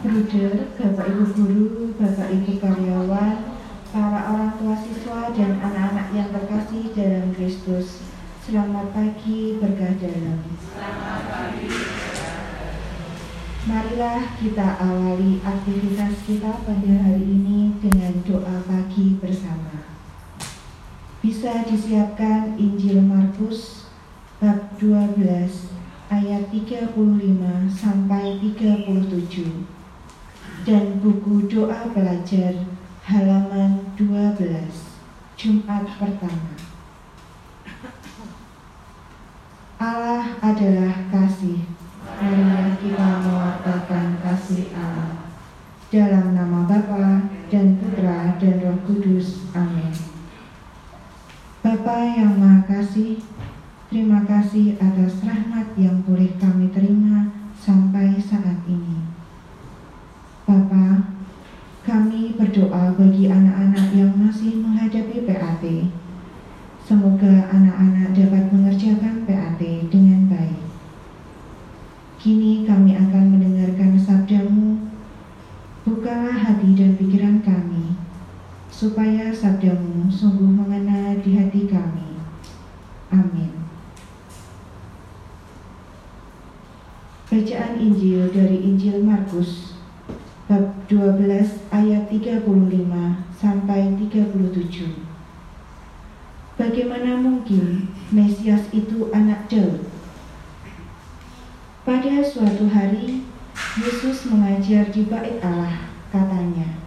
Bruder, Bapak Ibu guru, Bapak Ibu karyawan, para orang tua siswa dan anak-anak yang terkasih dalam Kristus. Selamat pagi berkah dalam. Selamat pagi. Marilah kita awali aktivitas kita pada hari ini dengan doa pagi bersama. Bisa disiapkan Injil Markus bab 12 ayat 35 sampai 37 dan buku doa belajar halaman 12 Jumat pertama Allah adalah kasih Marilah kita mewartakan kasih Allah dalam nama Bapa dan Putra dan Roh Kudus. Amin. Bapa yang Maha Kasih, terima kasih atas rahmat yang boleh kami terima sampai saat ini. Bapa, kami berdoa bagi anak-anak yang masih menghadapi PAT. Semoga anak-anak dapat mengerjakan PAT dengan baik. Kini kami akan mendengarkan sabdamu. Bukalah hati dan pikiran kami, supaya sabdamu sungguh mengena di hati kami. Amin. Bacaan Injil dari Injil Markus bab 12 ayat 35 sampai 37. Bagaimana mungkin Mesias itu anak Daud? Pada suatu hari, Yesus mengajar di bait Allah, katanya,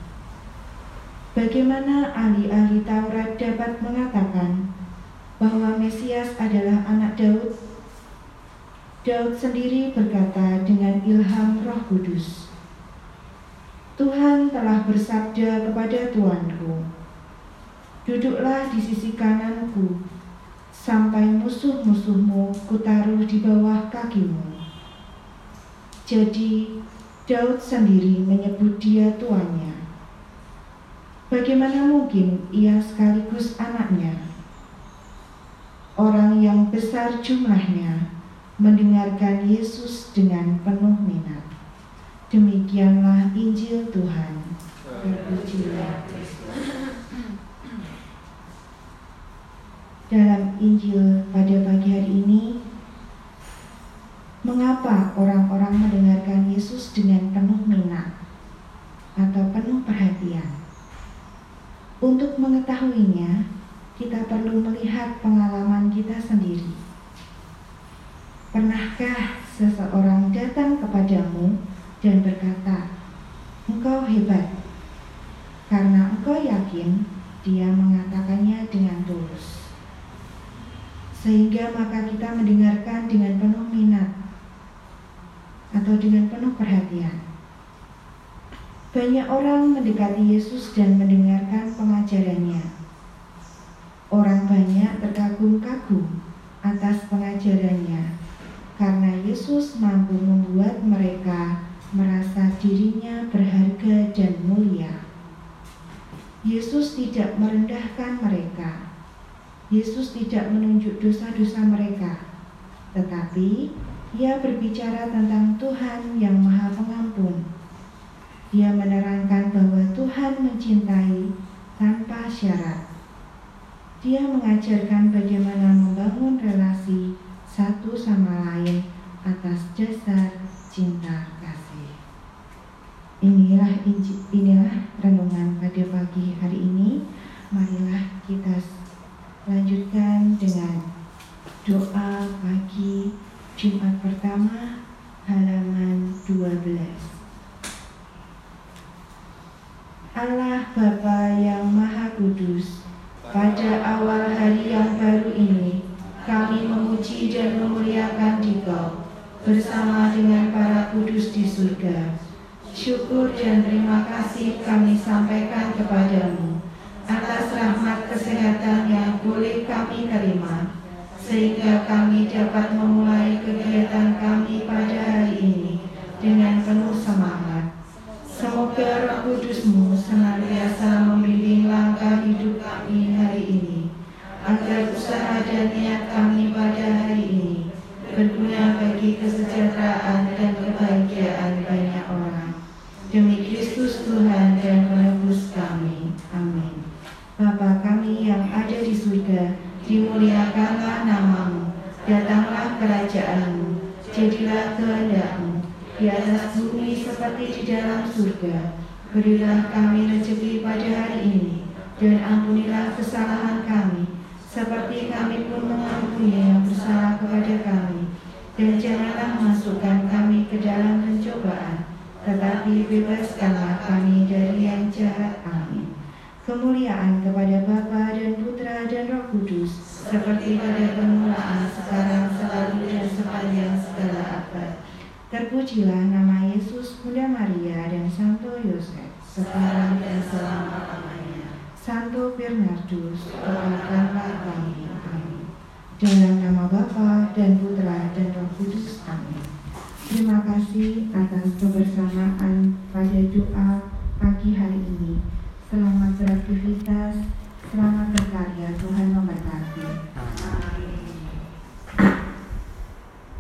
Bagaimana ahli-ahli Taurat dapat mengatakan bahwa Mesias adalah anak Daud? Daud sendiri berkata dengan ilham Roh Kudus, Tuhan telah bersabda kepada Tuanku, Duduklah di sisi kananku, sampai musuh-musuhmu kutaruh di bawah kakimu. Jadi, Daud sendiri menyebut dia tuannya. Bagaimana mungkin ia sekaligus anaknya? Orang yang besar jumlahnya mendengarkan Yesus dengan penuh minat. Demikianlah Injil Tuhan. Terpujilah Dalam Injil pada pagi hari ini, mengapa orang-orang mendengarkan Yesus dengan penuh minat atau penuh perhatian? Untuk mengetahuinya, kita perlu melihat pengalaman kita sendiri. Pernahkah seseorang datang kepadamu dan berkata, Engkau hebat, karena engkau yakin dia mengatakannya dengan tulus. Sehingga maka kita mendengarkan dengan penuh minat atau dengan penuh perhatian. Banyak orang mendekati Yesus dan mendengarkan pengajarannya. Orang banyak terkagum-kagum atas pengajarannya karena Yesus mampu membuat mereka merasa dirinya berharga dan mulia. Yesus tidak merendahkan mereka. Yesus tidak menunjuk dosa-dosa mereka, tetapi Ia berbicara tentang Tuhan yang Maha Pengampun. Dia menerangkan bahwa Tuhan mencintai tanpa syarat. Dia mengajarkan bagaimana membangun relasi satu sama lain atas dasar cinta Inilah inilah renungan pada pagi hari ini. Marilah kita lanjutkan dengan doa pagi Jumat pertama halaman 12. Allah Bapa yang Maha Kudus, pada awal hari yang baru ini, kami memuji dan memuliakan Dikau bersama dengan para kudus di surga. Syukur dan terima kasih kami sampaikan kepadamu. Atas rahmat kesehatan yang boleh kami terima, sehingga kami dapat memulai kegiatan kami pada hari ini dengan penuh Demi Kristus Tuhan dan menembus kami. Amin. Bapa kami yang ada di surga, dimuliakanlah namamu, datanglah kerajaanmu, jadilah kehendakmu, di atas bumi seperti di dalam surga. Berilah kami rezeki pada hari ini, dan ampunilah kesalahan kami, seperti kami pun mengampuni tetapi bebaskanlah kami dari yang jahat. Amin. Kemuliaan kepada Bapa dan Putra dan Roh Kudus, seperti pada permulaan, sekarang, selalu, dan sepanjang segala abad. Terpujilah nama Yesus, Bunda Maria, dan Santo Yosef, sekarang dan selama-lamanya. Santo Bernardus, doakanlah kami. Amin. Dalam nama Bapa dan Putra dan Roh Kudus. Amin. Terima kasih atas kebersamaan pada